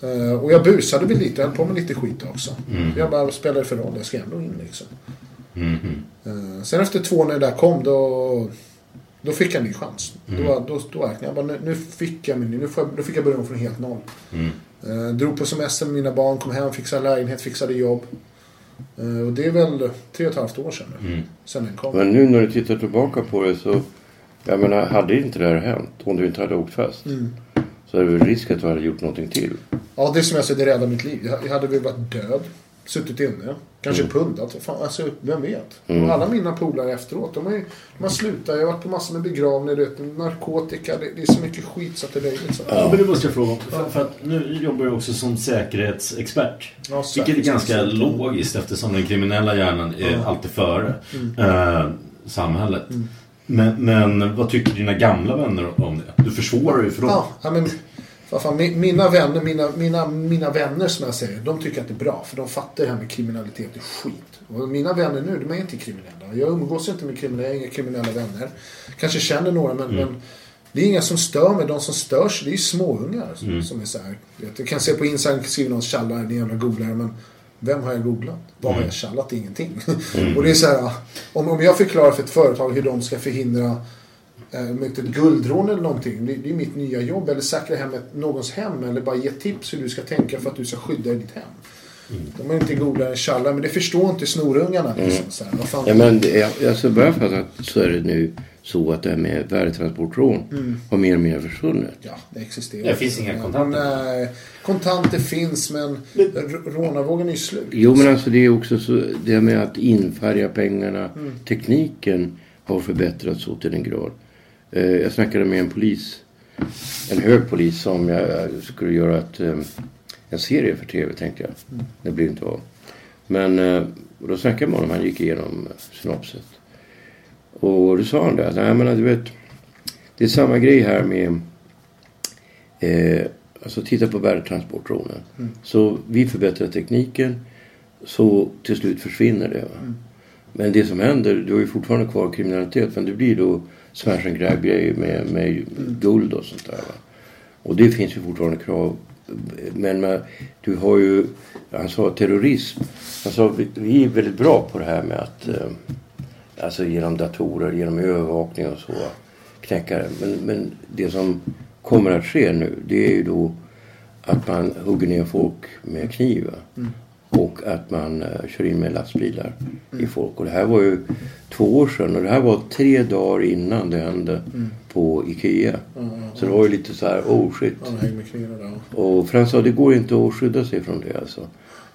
Eh, och jag busade väl lite. Jag höll på med lite skit också. Mm. Jag bara, det för roll? Jag ska ändå in liksom. Eh, sen efter två när det där kom då, då fick jag en ny chans. Mm. Då, då, då jag bara, nu, nu fick jag min, nu får jag, då fick jag börja om från helt noll. Mm. Eh, drog på semester med mina barn, kom hem, fixade lägenhet, fixade jobb. Eh, och det är väl tre och ett halvt år sedan nu. Mm. Sen den kom. Men nu när du tittar tillbaka på det så, jag menar, hade inte det här hänt, om du inte hade åkt fast, Mm. så är det väl risk att du hade gjort någonting till. Ja, det är som jag säger, det räddade mitt liv. Jag, jag hade väl varit död. Suttit inne. Kanske pundat. Fan, alltså, vem vet? Mm. Alla mina polare efteråt, de har, ju, de har slutat. Jag har varit på massor med begravningar, du vet, narkotika. Det, det är så mycket skit så att det är löjligt. Så. Ja, men det måste jag fråga om. För, för att nu jobbar jag också som säkerhetsexpert. Ja, Vilket är ganska säkerhetsexpert. logiskt eftersom den kriminella hjärnan är Ja. alltid före Mm. eh, samhället. Men, men vad tycker dina gamla vänner om det? Du försvårar ju för dem. Ja, men vad fan, mi- mina vänner, mina, mina, mina vänner som jag säger, de tycker att det är bra. För de fattar det här med kriminalitet är skit. Och mina vänner nu, de är inte kriminella. Jag umgås inte med kriminella, jag har inga kriminella vänner. Kanske känner några, men, men det är inga som stör mig. De som störs, det är småungar som, som är så här. vet, Jag kan se på Instagram, skriver någon tjallar, din jävla googlare, men vem har jag googlat? Vad har jag tjallat? Ingenting. och det är så här, om, om jag förklarar för ett företag hur de ska förhindra eh, med ett guldrån eller någonting. Det, är mitt nya jobb. Eller säkra hem ett, någons hem. Eller bara ge tips hur du ska tänka för att du ska skydda ditt hem. De är inte goda än tjallar. Men det förstår inte snorungarna. Liksom, så här, vad fan. Ja, men det alltså bara för att så är det nu så att det här med värdetransportrån Mm. har mer och mer försvunnit. Ja, det existerar. Det finns inga kontanter. Nej, kontanter finns men rånarvågen är ju slut. Jo men alltså det är också så det här med att infärga pengarna. Mm. Tekniken har förbättrats så till den grad. Eh, jag snackade med en polis. En hög polis som jag skulle göra ett, eh, en serie för tv tänkte jag. Mm. Det blir inte av. Men eh, då snackade jag med honom. Han gick igenom synopset. Och då sa han det. att, Nej men du vet. Det är samma grej här med. Eh, alltså titta på värdetransportrånen. Så vi förbättrar tekniken. Så till slut försvinner det. Va? Men det som händer, du har ju fortfarande kvar kriminalitet. Men det blir då smash and grab grejer med, med guld och sånt där. Va? Och det finns ju fortfarande krav. Men med, du har ju, han sa terrorism. Han sa vi, vi är väldigt bra på det här med att eh, alltså genom datorer, genom övervakning och så knäcka det. Men, men det som kommer att ske nu det är ju då att man hugger ner folk med kniv. Mm. Och att man eh, kör in med lastbilar i folk. Och det här var ju två år sedan och det här var tre dagar innan det hände på Ikea. Så det var ju lite så här, oh shit. Och Frans sa det går inte att skydda sig från det alltså.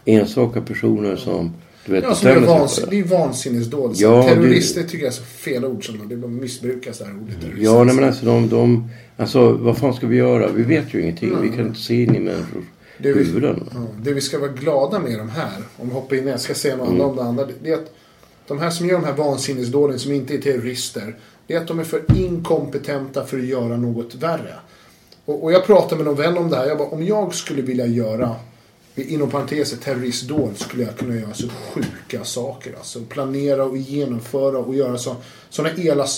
Enstaka personer som du vet Ja, som är bestämmer sig vans, det är vansinnesdåd. Ja, det- Terrorister tycker jag är så fel ord som det missbrukas det här ordet. Ja, nej, men alltså de, de... Alltså vad fan ska vi göra? Vi vet ju ingenting. Vi kan inte se in i människors Det vi, huvuden. ja, det vi ska vara glada med de här, om vi hoppar in, jag ska säga något Mm. om det andra. Det är att de här som gör de här vansinnesdåden, som inte är terrorister, det är att de är för inkompetenta för att göra något värre. Och, och jag pratade med någon vän om det här. Jag bara, om jag skulle vilja göra, inom parentes, terroristdåd, skulle jag kunna göra så sjuka saker. Alltså planera och genomföra och göra så, sådana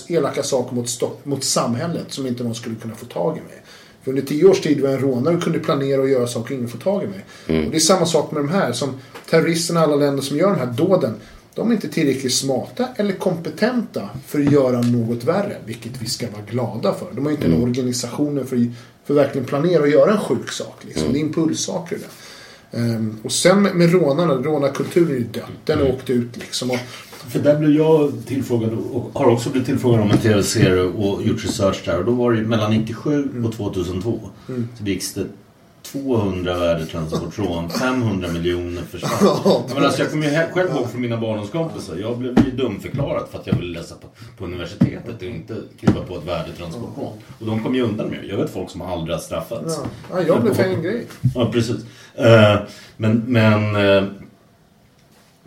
elaka saker mot, mot samhället som inte någon skulle kunna få tag i mig. Under tio års tid var jag en rånare och kunde planera och göra saker ingen får tag i mig. Och det är samma sak med de här. Som terroristerna i alla länder som gör de här dåden. De är inte tillräckligt smarta eller kompetenta för att göra något värre. Vilket vi ska vara glada för. De har inte en organisation för, för att verkligen planera och göra en sjuk sak. Liksom. Det är impulssaker det. Ehm, och sen med, med rånarna, rånarkulturen är ju död. Den har åkt ut liksom. Och, För där blev jag tillfrågad och har också blivit tillfrågad om en tv-serie och gjort research där. Och då var det mellan 97 och 2002. Så begicks det 200 värdetransportrån, 500 miljoner försvann. Men alltså, jag kommer ju själv ihåg från mina barndomskompisar. Jag blev ju dumförklarad för att jag ville läsa på, på universitetet och inte kliva på ett värdetransportrån. Och de kom ju undan med. Jag vet folk som aldrig har straffats. ja, ja, jag blev grej. Ja, precis. Eh, men men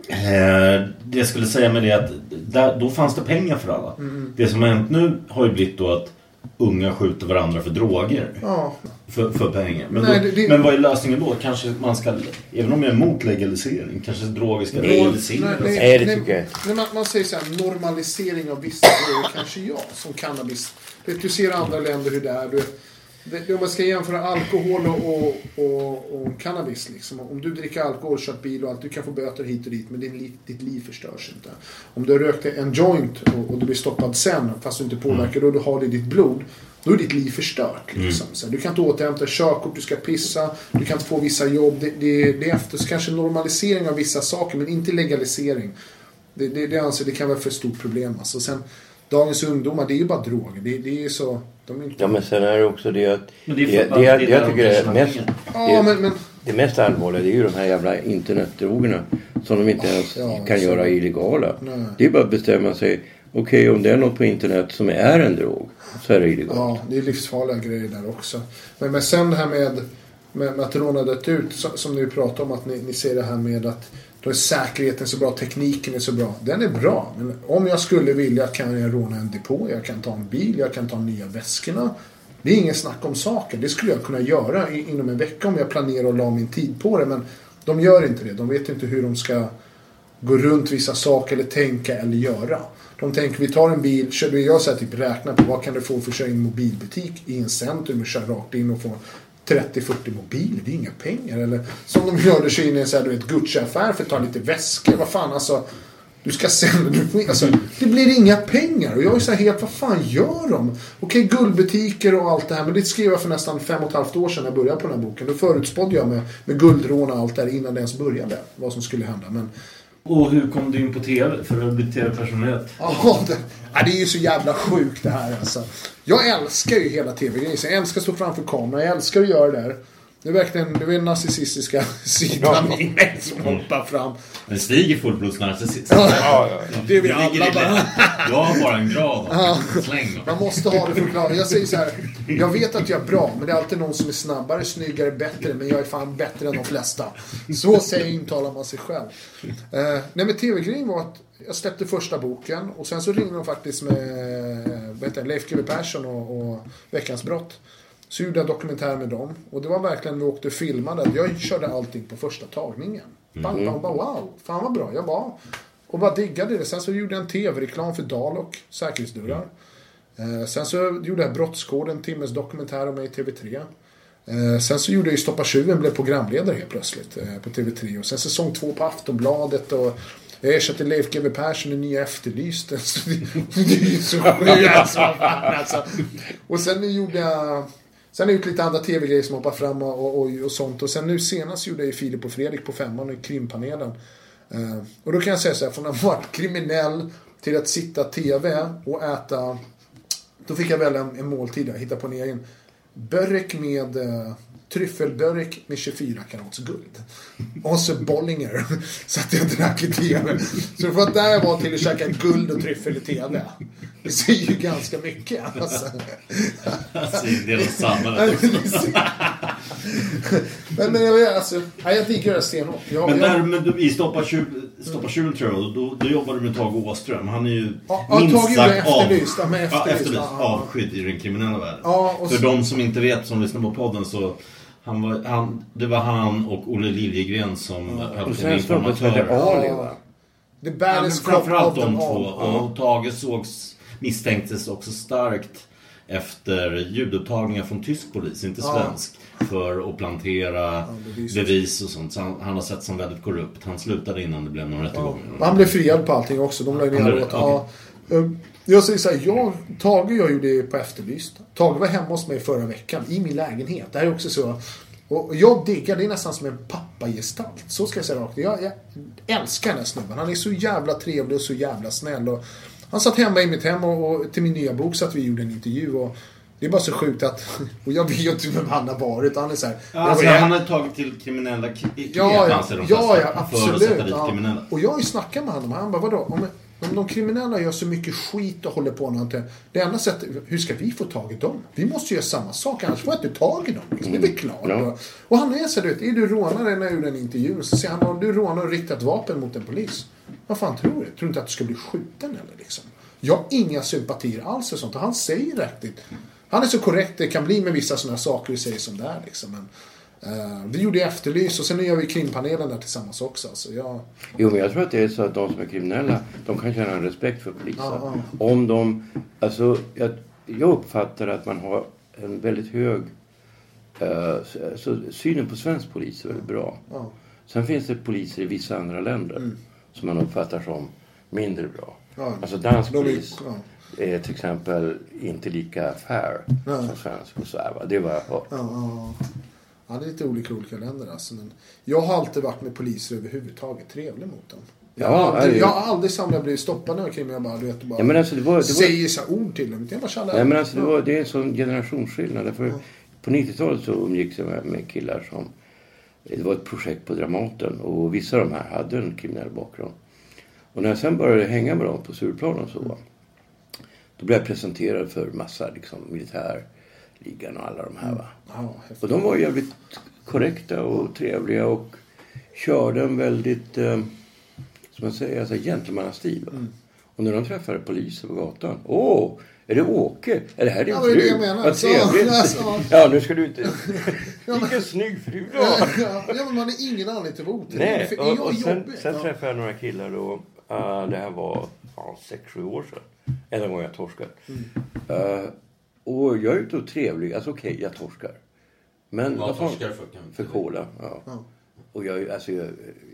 eh, det jag skulle säga med det är att där, då fanns det pengar för alla. Mm. Det som har hänt nu har ju blivit då att unga skjuter varandra för droger. Ja, För, för pengar. Men, Nej, då, det- det- men vad är lösningen då? Kanske man ska, även om jag är emot legalisering, kanske droger ska legaliseras? Nej, det tycker jag inte. Nej, man, man säger så här, normalisering av vissa grejer kanske ja, som cannabis. Du, ser andra länder hur det är. Du, om man ska jämföra alkohol och, och, och, och cannabis. Liksom. Om du dricker alkohol, kört bil och allt, du kan få böter hit och dit, men din ditt liv förstörs inte. Om du har rökt en joint och, och du blir stoppad sen, fast du inte påverkar, då du har det i ditt blod, då är ditt liv förstört. Liksom. Så här, du kan inte återhämta körkort, du ska pissa, du kan inte få vissa jobb. Det, det, det är efter, kanske normalisering av vissa saker, men inte legalisering. Det, det, det anser det kan vara för stort problem. Alltså. Sen, dagens ungdomar, det är ju bara droger. Det, det är så... De inte... Ja, men sen är det också det att... Men det är det, det, att det, jag tycker de är mest... Ja, men, men, Det mest allvarliga det är ju de här jävla internetdrogerna som de inte ens Ja, kan så- göra illegala. Nej. Det är bara att bestämma sig. Okej, om det är något på internet som är en drog så är det illegalt. ja, det är livsfarliga grejer där också. Men, men sen det här med, med, med att råna dött ut, som ni pratar om, att ni, ni ser det här med att då är säkerheten så bra, tekniken är så bra. Den är bra, men om jag skulle vilja kan jag råna en depå, jag kan ta en bil, jag kan ta nya väskorna. Det är ingen snack om saker. Det skulle jag kunna göra inom en vecka om jag planerar och la min tid på det. Men de gör inte det. De vet inte hur de ska gå runt vissa saker eller tänka eller göra. De tänker vi tar en bil, kör du jag så här, typ räknar på vad kan du få för att köra in en mobilbutik i en centrum och köra rakt in och få 30-40 mobiler, det är inga pengar. Eller som de gör, det sig in i en så här, du vet, Gucci-affär för att ta lite väskor. Vad fan alltså. Du ska sälja, du får, alltså, det blir inga pengar. Och jag är så här helt, vad fan gör de? Okej, guldbutiker och allt det här. Men det skrev jag för nästan fem och ett halvt år sedan när jag började på den här boken. Då förutspådde jag med, med guldrån och allt det här innan det ens började. Vad som skulle hända. Men och hur kom du in på TV? För att bli TV-personlighet? Ja, det, det är ju så jävla sjukt det här alltså. Jag älskar ju hela tv-grejen. Jag älskar att stå framför kameran. Jag älskar att göra det där. Det är verkligen det är den narcissistiska sidan i mig som hoppar fram. Men Stig är fullblodsnarcissist. Ja, Det är vi alla bara. Jag har bara en grad släng. Man måste ha det förklarat. Jag säger så här. Jag vet att jag är bra, men det är alltid någon som är snabbare, snyggare, bättre. Men jag är fan bättre än de flesta. Så säger intalar man sig själv. Eh, nej men tv-grejen var att jag släppte första boken och sen så ringde de faktiskt med vad heter det, Leif GW Persson och, och Veckans brott. Så gjorde jag en dokumentär med dem. Och det var verkligen, vi åkte och filmade. Jag körde allting på första tagningen. Bang, bang, bang, wow. Fan vad bra jag var. Och bara diggade det. Sen så gjorde jag en tv-reklam för Dalok, säkerhetsdörrar. Eh, sen så gjorde jag Brottskoden, en timmes dokumentär om mig i TV3. Eh, sen så gjorde jag ju Stoppa tjuven, blev programledare helt plötsligt eh, på TV3. Och sen säsong två på Aftonbladet och jag ersatte Leif GW Persson i Nya Efterlyst. Det, är ju så sjukt alltså. Och sen gjorde jag Sen har jag gjort lite andra tv-grejer som hoppar fram och, och, och sånt. Och sen nu senast gjorde jag ju Filip och Fredrik på femman i krimpanelen. Eh, och då kan jag säga så här, från att ha varit kriminell till att sitta tv och äta då fick jag välja en, en måltid. Jag hittade på en egen. Börek med eh, tryffelbörek med 24 karats guld. Och så Bollinger. Så att jag drack i tv. Så från där jag var till att käka guld och tryffel i tv. Det säger ju ganska mycket. Alltså. Alltså, det är något samhälle. men, men jag, alltså, nej, jag diggar det stenhårt. Jag, Men jag, där, men du, i Stoppa tjuven tror jag, då, då jobbar du med Tage Åström. Han är ju Ja, minst sagt av, Efterlyst, ja, Efterlyst, ja, avskydd i den kriminella världen. Ja, För så- de som inte vet, som lyssnar på podden, så han var, han, det var han och Olle Liljegren som höll Och på sen med informatörer. Ali Ja. va? the Ja, baddest cop framförallt de två. Och Tage sågs, misstänktes också starkt efter ljudupptagningar från tysk polis, inte Ja. svensk. För att plantera bevis. bevis och sånt. Så han, han har sett som väldigt korrupt. Han slutade innan det blev någon rättegång. Och Han blev friad på allting också. De la ner åt. Ja, Jag säger så här, jag, Tage och jag gjorde det på Efterlyst. Tage var hemma hos mig förra veckan i min lägenhet. Det här är också så. Och jag diggar, det är nästan som en pappagestalt. Så ska jag säga rakt. Jag, jag älskar den här snubben. Han är så jävla trevlig och så jävla snäll. Och han satt hemma i mitt hem och, och till min nya bok så att vi gjorde en intervju. Och det är bara så sjukt att, och jag vet ju inte vem han har varit. Han är så här, Alltså, jag- han har tagit till kriminella Ja, ja, ja, ja För att absolut. sätta dit Ja. kriminella. Och jag har ju snackat med honom. Han bara, vadå? Om, om de kriminella gör så mycket skit och håller på någonting. Det enda sättet, hur ska vi få tag i dem? Vi måste göra samma sak, annars får jag inte tag i dem. Liksom. Det är väl klart. Ja. Och han är så du vet, är du rånare när jag gjorde en intervju? Så säger han, om du rånar och riktar ett vapen mot en polis. Vad fan tror du? Tror du inte att du ska bli skjuten eller liksom? Jag har inga sympatier alls för sånt. Och han säger ut. Han är så korrekt det kan bli med vissa sådana saker du säger som det är liksom. Men, eh, vi gjorde Efterlys och sen nu gör vi krimpanelen där tillsammans också. Så jag, Jo, men jag tror att det är så att de som är kriminella, de kan känna en respekt för polisen. Ja, Om de, alltså, jag, jag uppfattar att man har en väldigt hög, eh, så, synen på svensk polis är väldigt bra. ja. Sen finns det poliser i vissa andra länder som man uppfattar som mindre bra. Alltså dansk polis är till exempel inte lika fair som svensk och så här, va? Det är vad jag har hört. Ja, ja. ja, det är lite olika olika länder alltså. Men jag har alltid varit med poliser överhuvudtaget. Trevlig mot dem. Jag, Ja, har, aldrig, jag har aldrig samlat blivit stoppad när jag kring mig. Jag bara, du vet, bara Ja, men alltså, det var- det var- säger så ord till dem. Jag bara tjallar. Nej men alltså det, var, det är en sån generationsskillnad. Därför På 90-talet så umgicks jag med, med killar som... Det var ett projekt på Dramaten och vissa av de här hade en kriminell bakgrund. Och när jag sen började hänga med dem på Surplan och så. Då blev jag presenterad för massa liksom, militärligan och alla de här. Va? Ja, häftigt. Och de var jävligt korrekta och trevliga och körde en väldigt, eh, som man säger, alltså gentlemannastil. va. Och när de träffade poliser på gatan. Åh, är det Åke? Är det här din Ja, det det fru? jag menar. Vad trevligt. alltså. Ja, nu ska du inte... Vilken snygg fru du har. Ja, ja, men man är ingen anledning till att. Nej, och, jag och sen, sen ja. träffade jag några killar då. Uh, det här var ja, sex, sju år sedan. Enda gången jag torskade. Mm. Uh, och jag är ute och trevlig. Alltså okej, jag torskar. Men Vad fan- torskar du för? För cola, ja. Ja. Och jag, alltså, jag,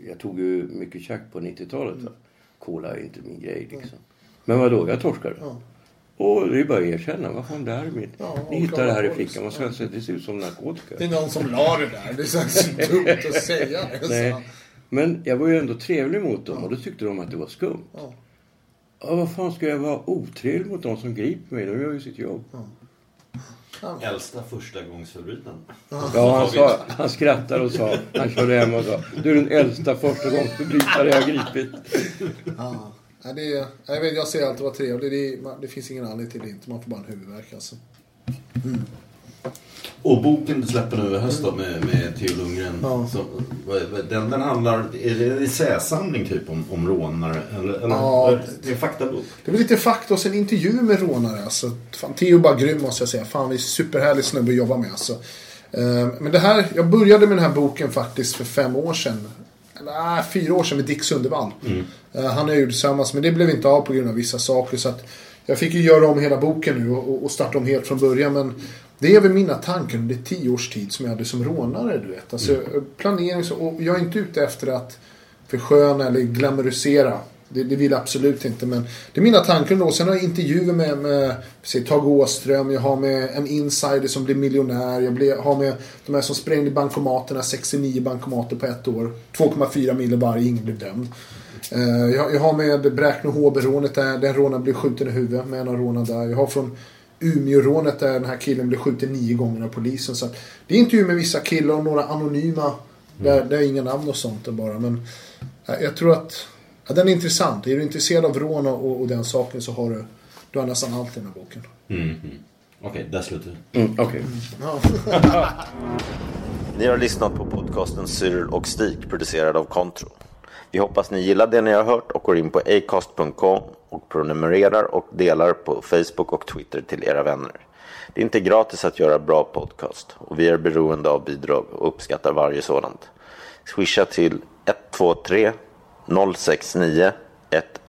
jag tog ju mycket tjack på 90-talet. Mm. Cola är inte min grej liksom. Men vadå, jag torskade. Ja. Och det är bara att erkänna. Vad fan, det här är mitt. Ja, Ni hittar det här i fickan. Vad ska jag säga? Det ser ut som narkotika. Det är någon som la det där. Det känns så dumt att säga det. Nej. Så. Men jag var ju ändå trevlig mot dem och då tyckte de att det var skumt. Ja. Ja, vad fan ska jag vara otrevlig mot de som griper mig? De gör ju sitt jobb. Äldsta första gångsförbrytaren. Ja, han, sa, han skrattade och sa, han körde hem och sa, du är den äldsta första gångsförbrytare jag har gripit. Ja. Nej, det är, jag, vet, jag säger alltid vara trevlig. Det, det finns ingen anledning till det inte. Man får bara en huvudvärk alltså. Och boken du släpper nu i höst då med, med Theo Lundgren. Ja. Vad- den, den handlar, är det en essäsamling typ om, om rånare? Eller, eller, Ja, det är en faktabok. Det blir lite fakta och sen intervju med rånare. Alltså. Fan, Theo är bara grym måste jag säga. Fan, vi är superhärlig snubbe att jobba med. Alltså. Eh, Men det här, jag började med den här boken faktiskt för fem år sedan. Nej, fyra år sedan med Dick Sundevall. Eh, Han jag gjorde tillsammans, men det blev inte av på grund av vissa saker. Så att jag fick ju göra om hela boken nu och- och starta om helt från början. Men det är väl mina tankar under tio års tid som jag hade som rånare. Du vet. Alltså, Planering så, och jag är inte ute efter att försköna eller glamorisera. Det, det vill jag absolut inte. Men det är mina tankar då. Sen har jag intervjuer med, med säg, Tage Åström. Jag har med en insider som blir miljonär. Jag blir, har med de här som sprängde bankomaterna. 69 bankomater på ett år. 2,4 mil varje. Ingen blev dömd. Eh, jag, jag har med Bräkne HB-rånet där den rånaren blev skjuten i huvudet med en av rånarna där. Jag har från Umeå-rånet där den här killen blev skjuten nio gånger av polisen. Så det är intervjuer med vissa killar och några anonyma. Där, där är inga namn och sånt där bara. Men eh, jag tror att ja, den är intressant. Är du intresserad av rån och, och den saken så har du, du har nästan allt i den här boken. Mm. Okej, där slutar. Mm, Okej. Ni har lyssnat på podcasten Cyril och Stig producerad av Contro. Vi hoppas ni gillar det ni har hört och går in på acast.com och prenumererar och delar på Facebook och Twitter till era vänner. Det är inte gratis att göra bra podcast och vi är beroende av bidrag och uppskattar varje sådant. Swisha till 123 069 1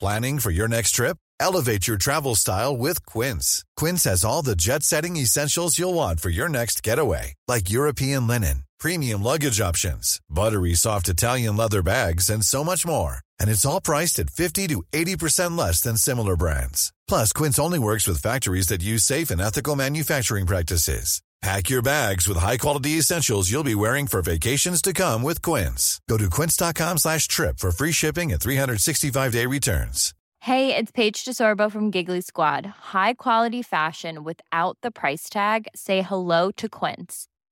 Planning for your next trip? Elevate your travel style with Quince. Quince has all the jet setting essentials you'll want for your next getaway, like European linen, premium luggage options, buttery soft Italian leather bags, and so much more. And it's all priced at 50 to 80% less than similar brands. Plus, Quince only works with factories that use safe and ethical manufacturing practices. Pack your bags with high-quality essentials you'll be wearing for vacations to come with Quince. Go to quince.com slash trip for free shipping and 365-day returns. Hey, it's Paige DeSorbo from Giggly Squad. High quality fashion without the price tag. Say hello to Quince.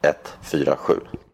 147.